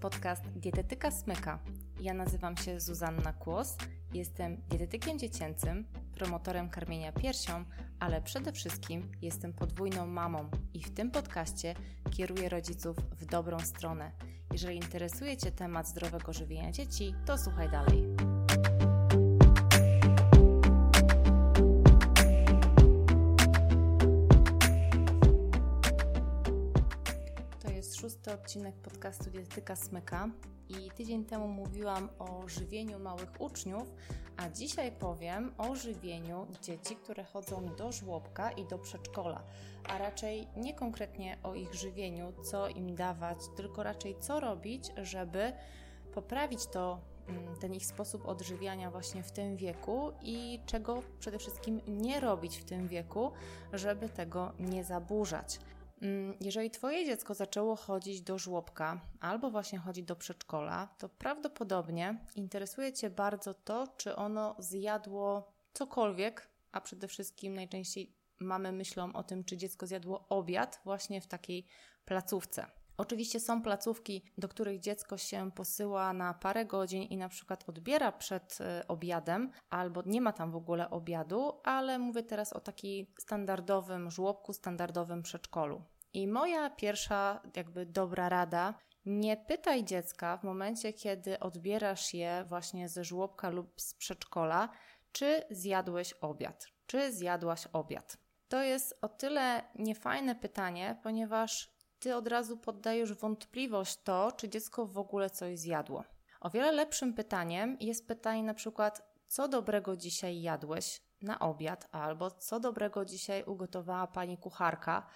podcast Dietetyka Smyka. Ja nazywam się Zuzanna Kłos, jestem dietetykiem dziecięcym, promotorem karmienia piersią, ale przede wszystkim jestem podwójną mamą i w tym podcaście kieruję rodziców w dobrą stronę. Jeżeli interesuje Cię temat zdrowego żywienia dzieci, to słuchaj dalej. To odcinek podcastu Dietetyka Smyka i tydzień temu mówiłam o żywieniu małych uczniów, a dzisiaj powiem o żywieniu dzieci, które chodzą do żłobka i do przedszkola, a raczej nie konkretnie o ich żywieniu, co im dawać, tylko raczej co robić, żeby poprawić to mm, ten ich sposób odżywiania właśnie w tym wieku i czego przede wszystkim nie robić w tym wieku, żeby tego nie zaburzać. Mm, jeżeli Twoje dziecko zaczęło chodzić do żłobka albo właśnie chodzi do przedszkola, to prawdopodobnie interesuje Cię bardzo to, czy ono zjadło cokolwiek, a przede wszystkim najczęściej mamy myślą o tym, czy dziecko zjadło obiad właśnie w takiej placówce. Oczywiście są placówki, do których dziecko się posyła na parę godzin i na przykład odbiera przed y, obiadem, albo nie ma tam w ogóle obiadu, ale mówię teraz o takim standardowym żłobku, standardowym przedszkolu. I moja pierwsza, jakby dobra rada, nie pytaj dziecka w momencie, kiedy odbierasz je właśnie ze żłobka lub z przedszkola, czy zjadłeś obiad, czy zjadłaś obiad. To jest o tyle niefajne pytanie, ponieważ ty od razu poddajesz wątpliwość to, czy dziecko w ogóle coś zjadło. O wiele lepszym pytaniem jest pytanie na przykład, co dobrego dzisiaj jadłeś na obiad, albo co dobrego dzisiaj ugotowała pani kucharka,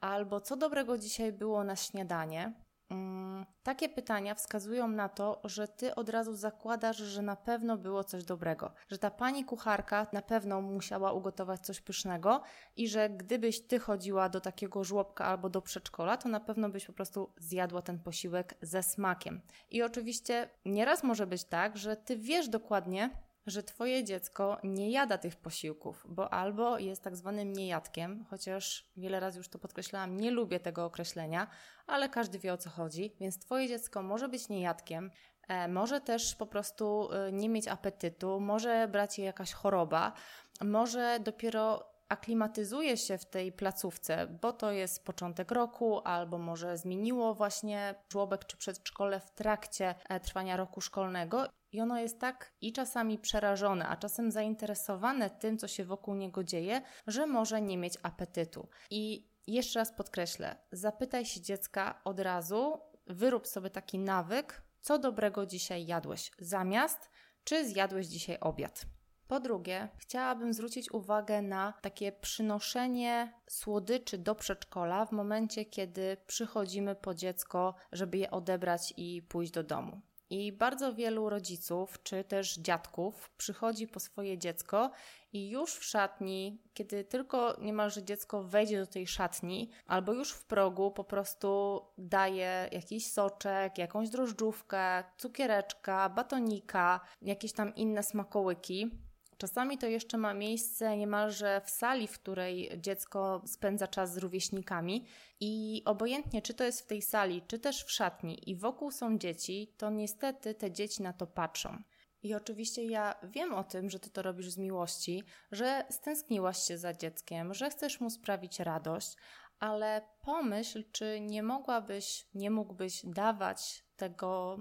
albo co dobrego dzisiaj było na śniadanie. Mm, takie pytania wskazują na to, że ty od razu zakładasz, że na pewno było coś dobrego, że ta pani kucharka na pewno musiała ugotować coś pysznego i że gdybyś ty chodziła do takiego żłobka albo do przedszkola, to na pewno byś po prostu zjadła ten posiłek ze smakiem. I oczywiście nieraz może być tak, że ty wiesz dokładnie, że Twoje dziecko nie jada tych posiłków, bo albo jest tak zwanym niejadkiem, chociaż wiele razy już to podkreślałam, nie lubię tego określenia, ale każdy wie o co chodzi, więc Twoje dziecko może być niejadkiem, e, może też po prostu e, nie mieć apetytu, może brać je jakaś choroba, może dopiero aklimatyzuje się w tej placówce, bo to jest początek roku, albo może zmieniło właśnie żłobek czy przedszkole w trakcie e, trwania roku szkolnego i ono jest tak i czasami przerażone, a czasem zainteresowane tym, co się wokół niego dzieje, że może nie mieć apetytu. I jeszcze raz podkreślę, zapytaj się dziecka od razu, wyrób sobie taki nawyk, co dobrego dzisiaj jadłeś, zamiast czy zjadłeś dzisiaj obiad. Po drugie, chciałabym zwrócić uwagę na takie przynoszenie słodyczy do przedszkola w momencie, kiedy przychodzimy po dziecko, żeby je odebrać i pójść do domu. I bardzo wielu rodziców czy też dziadków przychodzi po swoje dziecko i już w szatni, kiedy tylko niemalże dziecko wejdzie do tej szatni, albo już w progu po prostu daje jakiś soczek, jakąś drożdżówkę, cukiereczka, batonika, jakieś tam inne smakołyki Czasami to jeszcze ma miejsce niemalże w sali, w której dziecko spędza czas z rówieśnikami i obojętnie czy to jest w tej sali, czy też w szatni i wokół są dzieci, to niestety te dzieci na to patrzą. I oczywiście ja wiem o tym, że ty to robisz z miłości, że stęskniłaś się za dzieckiem, że chcesz mu sprawić radość, ale pomyśl, czy nie mogłabyś, nie mógłbyś dawać tego,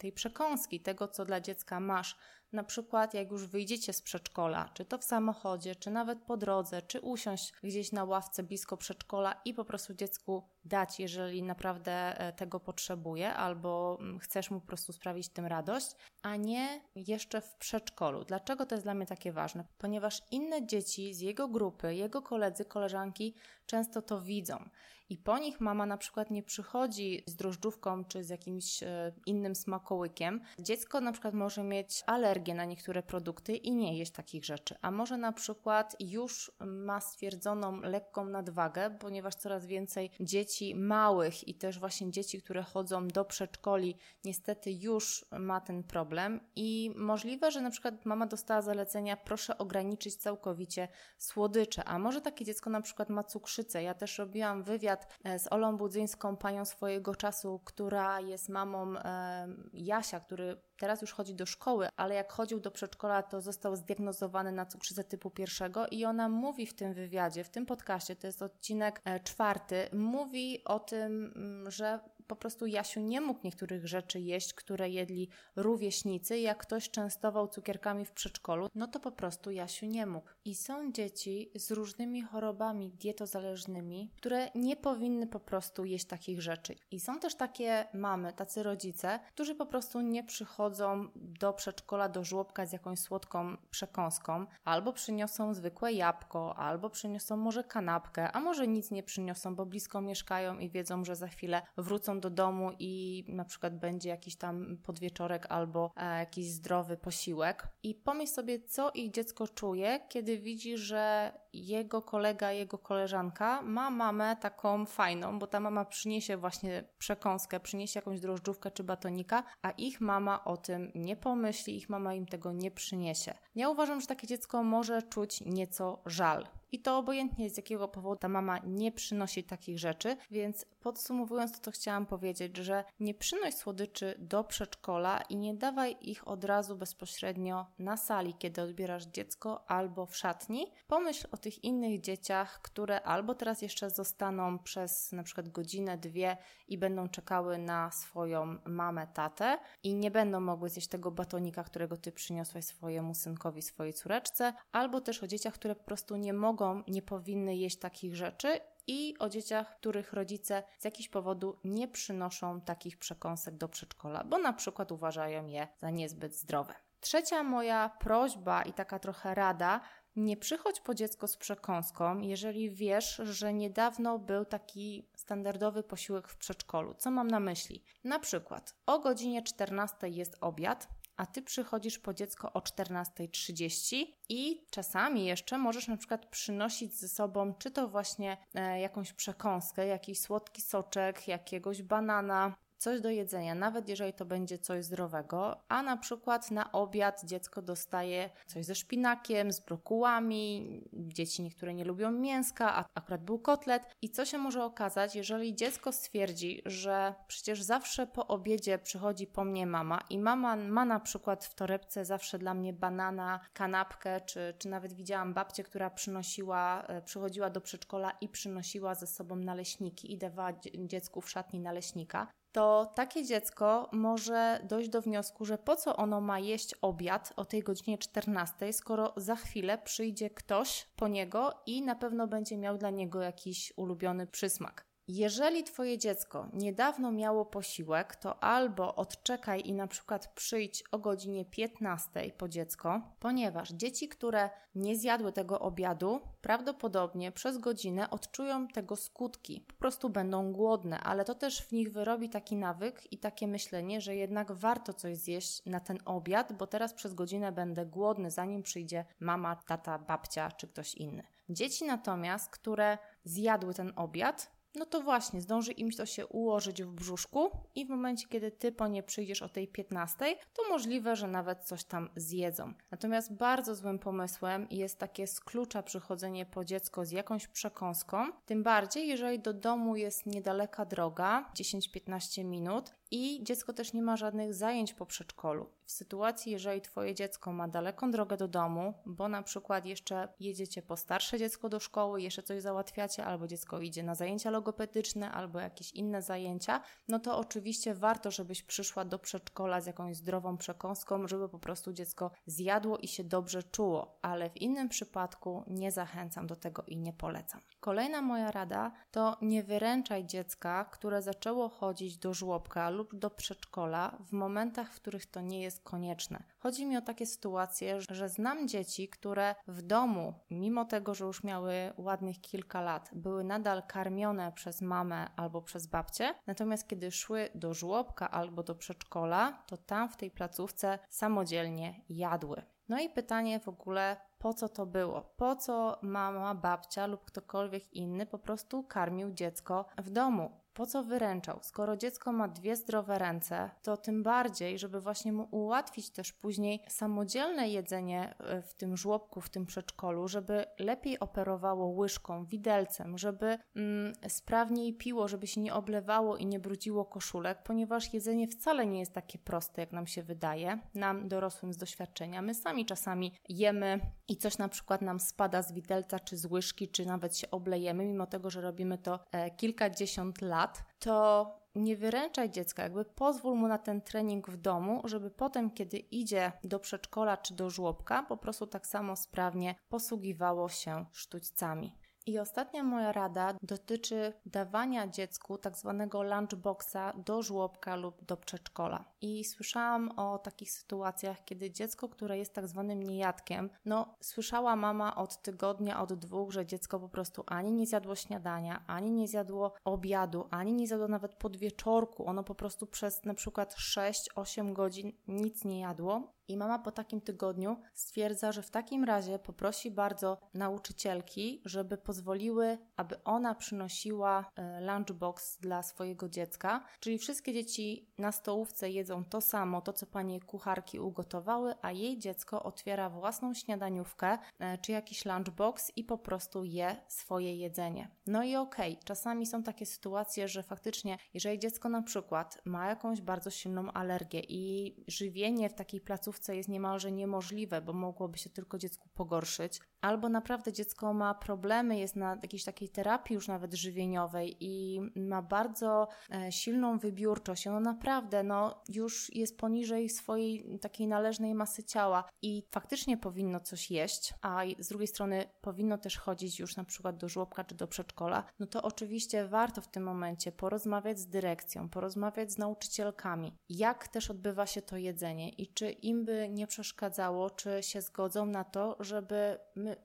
tej przekąski, tego, co dla dziecka masz, na przykład jak już wyjdziecie z przedszkola, czy to w samochodzie, czy nawet po drodze, czy usiąść gdzieś na ławce blisko przedszkola i po prostu dziecku dać, jeżeli naprawdę e, tego potrzebuje, albo mm, chcesz mu po prostu sprawić tym radość, a nie jeszcze w przedszkolu. Dlaczego to jest dla mnie takie ważne? Ponieważ inne dzieci z jego grupy, jego koledzy, koleżanki często to widzą i po nich mama na przykład nie przychodzi z drożdżówką czy z jakimś e, innym smakołykiem. Dziecko na przykład może mieć alergię alergię na niektóre produkty i nie jeść takich rzeczy. A może na przykład już ma stwierdzoną lekką nadwagę, ponieważ coraz więcej dzieci małych i też właśnie dzieci, które chodzą do przedszkoli, niestety już ma ten problem i możliwe, że na przykład mama dostała zalecenia, proszę ograniczyć całkowicie słodycze, a może takie dziecko na przykład ma cukrzycę. Ja też robiłam wywiad e, z Olą Budzyńską, panią swojego czasu, która jest mamą e, Jasia, który teraz już chodzi do szkoły, ale jak chodził do przedszkola, to został zdiagnozowany na cukrzycę typu pierwszego i ona mówi w tym wywiadzie, w tym podcaście, to jest odcinek e, czwarty, mówi o tym, mm, że po prostu Jasiu nie mógł niektórych rzeczy jeść, które jedli rówieśnicy. Jak ktoś częstował cukierkami w przedszkolu, no to po prostu Jasiu nie mógł. I są dzieci z różnymi chorobami dietozależnymi, które nie powinny po prostu jeść takich rzeczy. I są też takie mamy, tacy rodzice, którzy po prostu nie przychodzą do przedszkola, do żłobka z jakąś słodką przekąską, albo przyniosą zwykłe jabłko, albo przyniosą może kanapkę, a może nic nie przyniosą, bo blisko mieszkają i wiedzą, że za chwilę wrócą do domu i na przykład będzie jakiś tam podwieczorek albo e, jakiś zdrowy posiłek. I pomyśl sobie, co ich dziecko czuje, kiedy widzi, że jego kolega, jego koleżanka ma mamę taką fajną, bo ta mama przyniesie właśnie przekąskę, przyniesie jakąś drożdżówkę czy batonika, a ich mama o tym nie pomyśli, ich mama im tego nie przyniesie. Ja uważam, że takie dziecko może czuć nieco żal. I to obojętnie z jakiego powodu ta mama nie przynosi takich rzeczy, więc podsumowując to, co chciałam powiedzieć, że nie przynoś słodyczy do przedszkola i nie dawaj ich od razu bezpośrednio na sali, kiedy odbierasz dziecko albo w szatni. Pomyśl o tych innych dzieciach, które albo teraz jeszcze zostaną przez na przykład godzinę, dwie i będą czekały na swoją mamę, tatę i nie będą mogły zjeść tego batonika, którego ty przyniosłaś swojemu synkowi, swojej córeczce, albo też o dzieciach, które po prostu nie mogą, nie powinny jeść takich rzeczy i o dzieciach, których rodzice z jakichś powodu nie przynoszą takich przekąsek do przedszkola, bo na przykład uważają je za niezbyt zdrowe. Trzecia moja prośba i taka trochę rada nie przychodź po dziecko z przekąską, jeżeli wiesz, że niedawno był taki standardowy posiłek w przedszkolu. Co mam na myśli? Na przykład o godzinie 14 jest obiad, a ty przychodzisz po dziecko o 14.30 i czasami jeszcze możesz na przykład przynosić ze sobą czy to właśnie e, jakąś przekąskę, jakiś słodki soczek, jakiegoś banana, coś do jedzenia, nawet jeżeli to będzie coś zdrowego, a na przykład na obiad dziecko dostaje coś ze szpinakiem, z brokułami, dzieci niektóre nie lubią mięska, a akurat był kotlet. I co się może okazać, jeżeli dziecko stwierdzi, że przecież zawsze po obiedzie przychodzi po mnie mama i mama ma na przykład w torebce zawsze dla mnie banana, kanapkę, czy, czy nawet widziałam babcię, która przynosiła, e, przychodziła do przedszkola i przynosiła ze sobą naleśniki i dawała dziecku w szatni naleśnika, to takie dziecko może dojść do wniosku, że po co ono ma jeść obiad o tej godzinie 14, skoro za chwilę przyjdzie ktoś po niego i na pewno będzie miał dla niego jakiś ulubiony przysmak. Jeżeli Twoje dziecko niedawno miało posiłek, to albo odczekaj i na przykład przyjdź o godzinie 15 po dziecko, ponieważ dzieci, które nie zjadły tego obiadu, prawdopodobnie przez godzinę odczują tego skutki. Po prostu będą głodne, ale to też w nich wyrobi taki nawyk i takie myślenie, że jednak warto coś zjeść na ten obiad, bo teraz przez godzinę będę głodny, zanim przyjdzie mama, tata, babcia czy ktoś inny. Dzieci natomiast, które zjadły ten obiad, no to właśnie zdąży im to się ułożyć w brzuszku i w momencie, kiedy ty po nie przyjdziesz o tej 15, to możliwe, że nawet coś tam zjedzą. Natomiast bardzo złym pomysłem jest takie z klucza przychodzenie po dziecko z jakąś przekąską, tym bardziej jeżeli do domu jest niedaleka droga, 10-15 minut i dziecko też nie ma żadnych zajęć po przedszkolu. W sytuacji, jeżeli Twoje dziecko ma daleką drogę do domu, bo na przykład jeszcze jedziecie po starsze dziecko do szkoły, jeszcze coś załatwiacie, albo dziecko idzie na zajęcia logopedyczne, albo jakieś inne zajęcia, no to oczywiście warto, żebyś przyszła do przedszkola z jakąś zdrową przekąską, żeby po prostu dziecko zjadło i się dobrze czuło, ale w innym przypadku nie zachęcam do tego i nie polecam. Kolejna moja rada to nie wyręczaj dziecka, które zaczęło chodzić do żłobka lub do przedszkola w momentach, w których to nie jest konieczne. Chodzi mi o takie sytuacje, że znam dzieci, które w domu, mimo tego, że już miały ładnych kilka lat, były nadal karmione przez mamę albo przez babcię, natomiast kiedy szły do żłobka albo do przedszkola, to tam w tej placówce samodzielnie jadły. No i pytanie w ogóle, po co to było? Po co mama, babcia lub ktokolwiek inny po prostu karmił dziecko w domu? Po co wyręczał? Skoro dziecko ma dwie zdrowe ręce, to tym bardziej, żeby właśnie mu ułatwić też później samodzielne jedzenie e, w tym żłobku, w tym przedszkolu, żeby lepiej operowało łyżką, widelcem, żeby mm, sprawniej piło, żeby się nie oblewało i nie brudziło koszulek, ponieważ jedzenie wcale nie jest takie proste, jak nam się wydaje, nam dorosłym z doświadczenia. My sami czasami jemy i coś na przykład nam spada z widelca, czy z łyżki, czy nawet się oblejemy, mimo tego, że robimy to e, kilkadziesiąt lat lat, to nie wyręczaj dziecka, jakby pozwól mu na ten trening w domu, żeby potem, kiedy idzie do przedszkola czy do żłobka, po prostu tak samo sprawnie posługiwało się sztućcami. I ostatnia moja rada dotyczy dawania dziecku tak zwanego lunchboxa do żłobka lub do przedszkola. I słyszałam o takich sytuacjach, kiedy dziecko, które jest tak zwanym niejadkiem, no słyszała mama od tygodnia, od dwóch, że dziecko po prostu ani nie zjadło śniadania, ani nie zjadło obiadu, ani nie zjadło nawet podwieczorku. Ono po prostu przez na przykład 6-8 godzin nic nie jadło i mama po takim tygodniu stwierdza, że w takim razie poprosi bardzo nauczycielki, żeby pozwoliły, aby ona przynosiła e, lunchbox dla swojego dziecka. Czyli wszystkie dzieci na stołówce jedzą to samo, to co panie kucharki ugotowały, a jej dziecko otwiera własną śniadaniówkę e, czy jakiś lunchbox i po prostu je swoje jedzenie. No i okej, okay, czasami są takie sytuacje, że faktycznie, jeżeli dziecko na przykład ma jakąś bardzo silną alergię i żywienie w takiej placówce jest niemalże niemożliwe, bo mogłoby się tylko dziecku pogorszyć, albo naprawdę dziecko ma problemy, jest na jakiejś takiej terapii już nawet żywieniowej i ma bardzo e, silną wybiórczość, ono naprawdę no, już jest poniżej swojej takiej należnej masy ciała i faktycznie powinno coś jeść, a z drugiej strony powinno też chodzić już na przykład do żłobka czy do przedszkola, no to oczywiście warto w tym momencie porozmawiać z dyrekcją, porozmawiać z nauczycielkami, jak też odbywa się to jedzenie i czy im by nie przeszkadzało, czy się zgodzą na to, żeby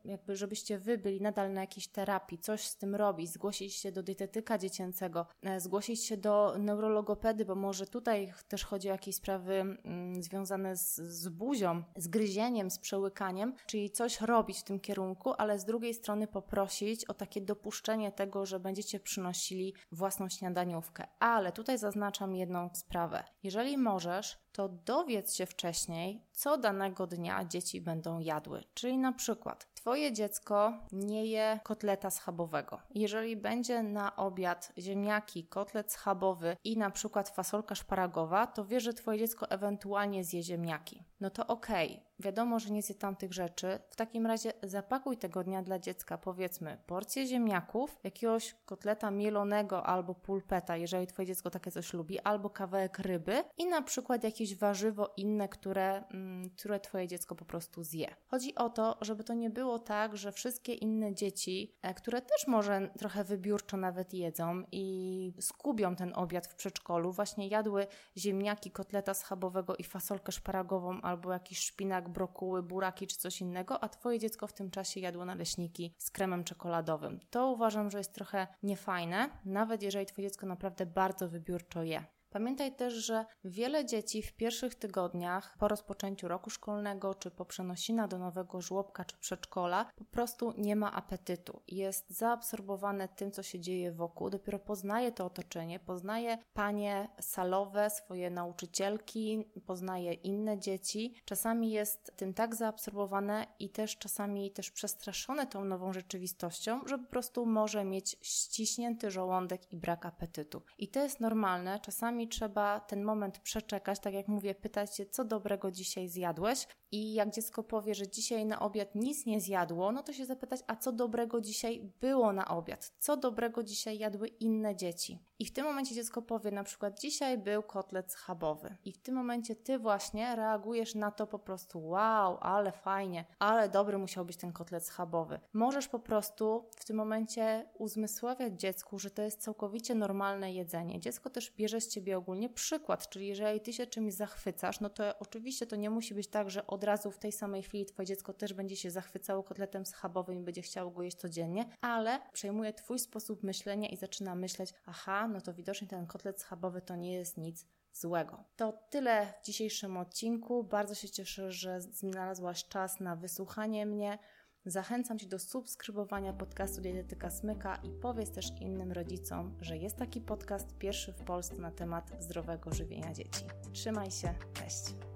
jakby, żebyście wy byli nadal na jakiejś terapii, coś z tym robić, zgłosić się do dietetyka dziecięcego, e, zgłosić się do neurologopedy, bo może tutaj też chodzi o jakieś sprawy mm, związane z, z buzią, z gryzieniem, z przełykaniem, czyli coś robić w tym kierunku, ale z drugiej strony poprosić o takie dopuszczenie tego, że będziecie przynosili własną śniadaniówkę. Ale tutaj zaznaczam jedną sprawę. Jeżeli możesz, to dowiedz się wcześniej, co danego dnia dzieci będą jadły. Czyli na przykład Twoje dziecko nie je kotleta schabowego. Jeżeli będzie na obiad ziemniaki, kotlet schabowy i na przykład fasolka szparagowa, to wiesz, że Twoje dziecko ewentualnie zje ziemniaki. No to okej, okay wiadomo, że nie zje tamtych rzeczy, w takim razie zapakuj tego dnia dla dziecka, powiedzmy, porcję ziemniaków, jakiegoś kotleta mielonego albo pulpeta, jeżeli Twoje dziecko takie coś lubi, albo kawałek ryby i na przykład jakieś warzywo inne, które, mm, które Twoje dziecko po prostu zje. Chodzi o to, żeby to nie było tak, że wszystkie inne dzieci, e, które też może trochę wybiórczo nawet jedzą i skubią ten obiad w przedszkolu, właśnie jadły ziemniaki, kotleta schabowego i fasolkę szparagową albo jakiś szpinak brokuły, buraki czy coś innego, a Twoje dziecko w tym czasie jadło naleśniki z kremem czekoladowym. To uważam, że jest trochę niefajne, nawet jeżeli Twoje dziecko naprawdę bardzo wybiórczo je. Pamiętaj też, że wiele dzieci w pierwszych tygodniach po rozpoczęciu roku szkolnego, czy po przenosina do nowego żłobka czy przedszkola, po prostu nie ma apetytu. Jest zaabsorbowane tym, co się dzieje wokół, dopiero poznaje to otoczenie, poznaje panie salowe, swoje nauczycielki, poznaje inne dzieci. Czasami jest tym tak zaabsorbowane i też czasami też przestraszone tą nową rzeczywistością, że po prostu może mieć ściśnięty żołądek i brak apetytu. I to jest normalne. Czasami czasami trzeba ten moment przeczekać, tak jak mówię, pytać się, co dobrego dzisiaj zjadłeś I jak dziecko powie, że dzisiaj na obiad nic nie zjadło, no to się zapytać, a co dobrego dzisiaj było na obiad? Co dobrego dzisiaj jadły inne dzieci? I w tym momencie dziecko powie na przykład, dzisiaj był kotlet schabowy. I w tym momencie ty właśnie reagujesz na to po prostu, wow, ale fajnie, ale dobry musiał być ten kotlet schabowy. Możesz po prostu w tym momencie uzmysławiać dziecku, że to jest całkowicie normalne jedzenie. Dziecko też bierze z ciebie ogólnie przykład, czyli jeżeli ty się czymś zachwycasz, no to oczywiście to nie musi być tak, że od razu w tej samej chwili twoje dziecko też będzie się zachwycało kotletem schabowym i będzie chciało go jeść codziennie, ale przejmuje twój sposób myślenia i zaczyna myśleć, aha, no to widocznie ten kotlet schabowy to nie jest nic złego. To tyle w dzisiejszym odcinku. Bardzo się cieszę, że znalazłaś czas na wysłuchanie mnie. Zachęcam Cię do subskrybowania podcastu Dietetyka Smyka i powiedz też innym rodzicom, że jest taki podcast pierwszy w Polsce na temat zdrowego żywienia dzieci. Trzymaj się, cześć!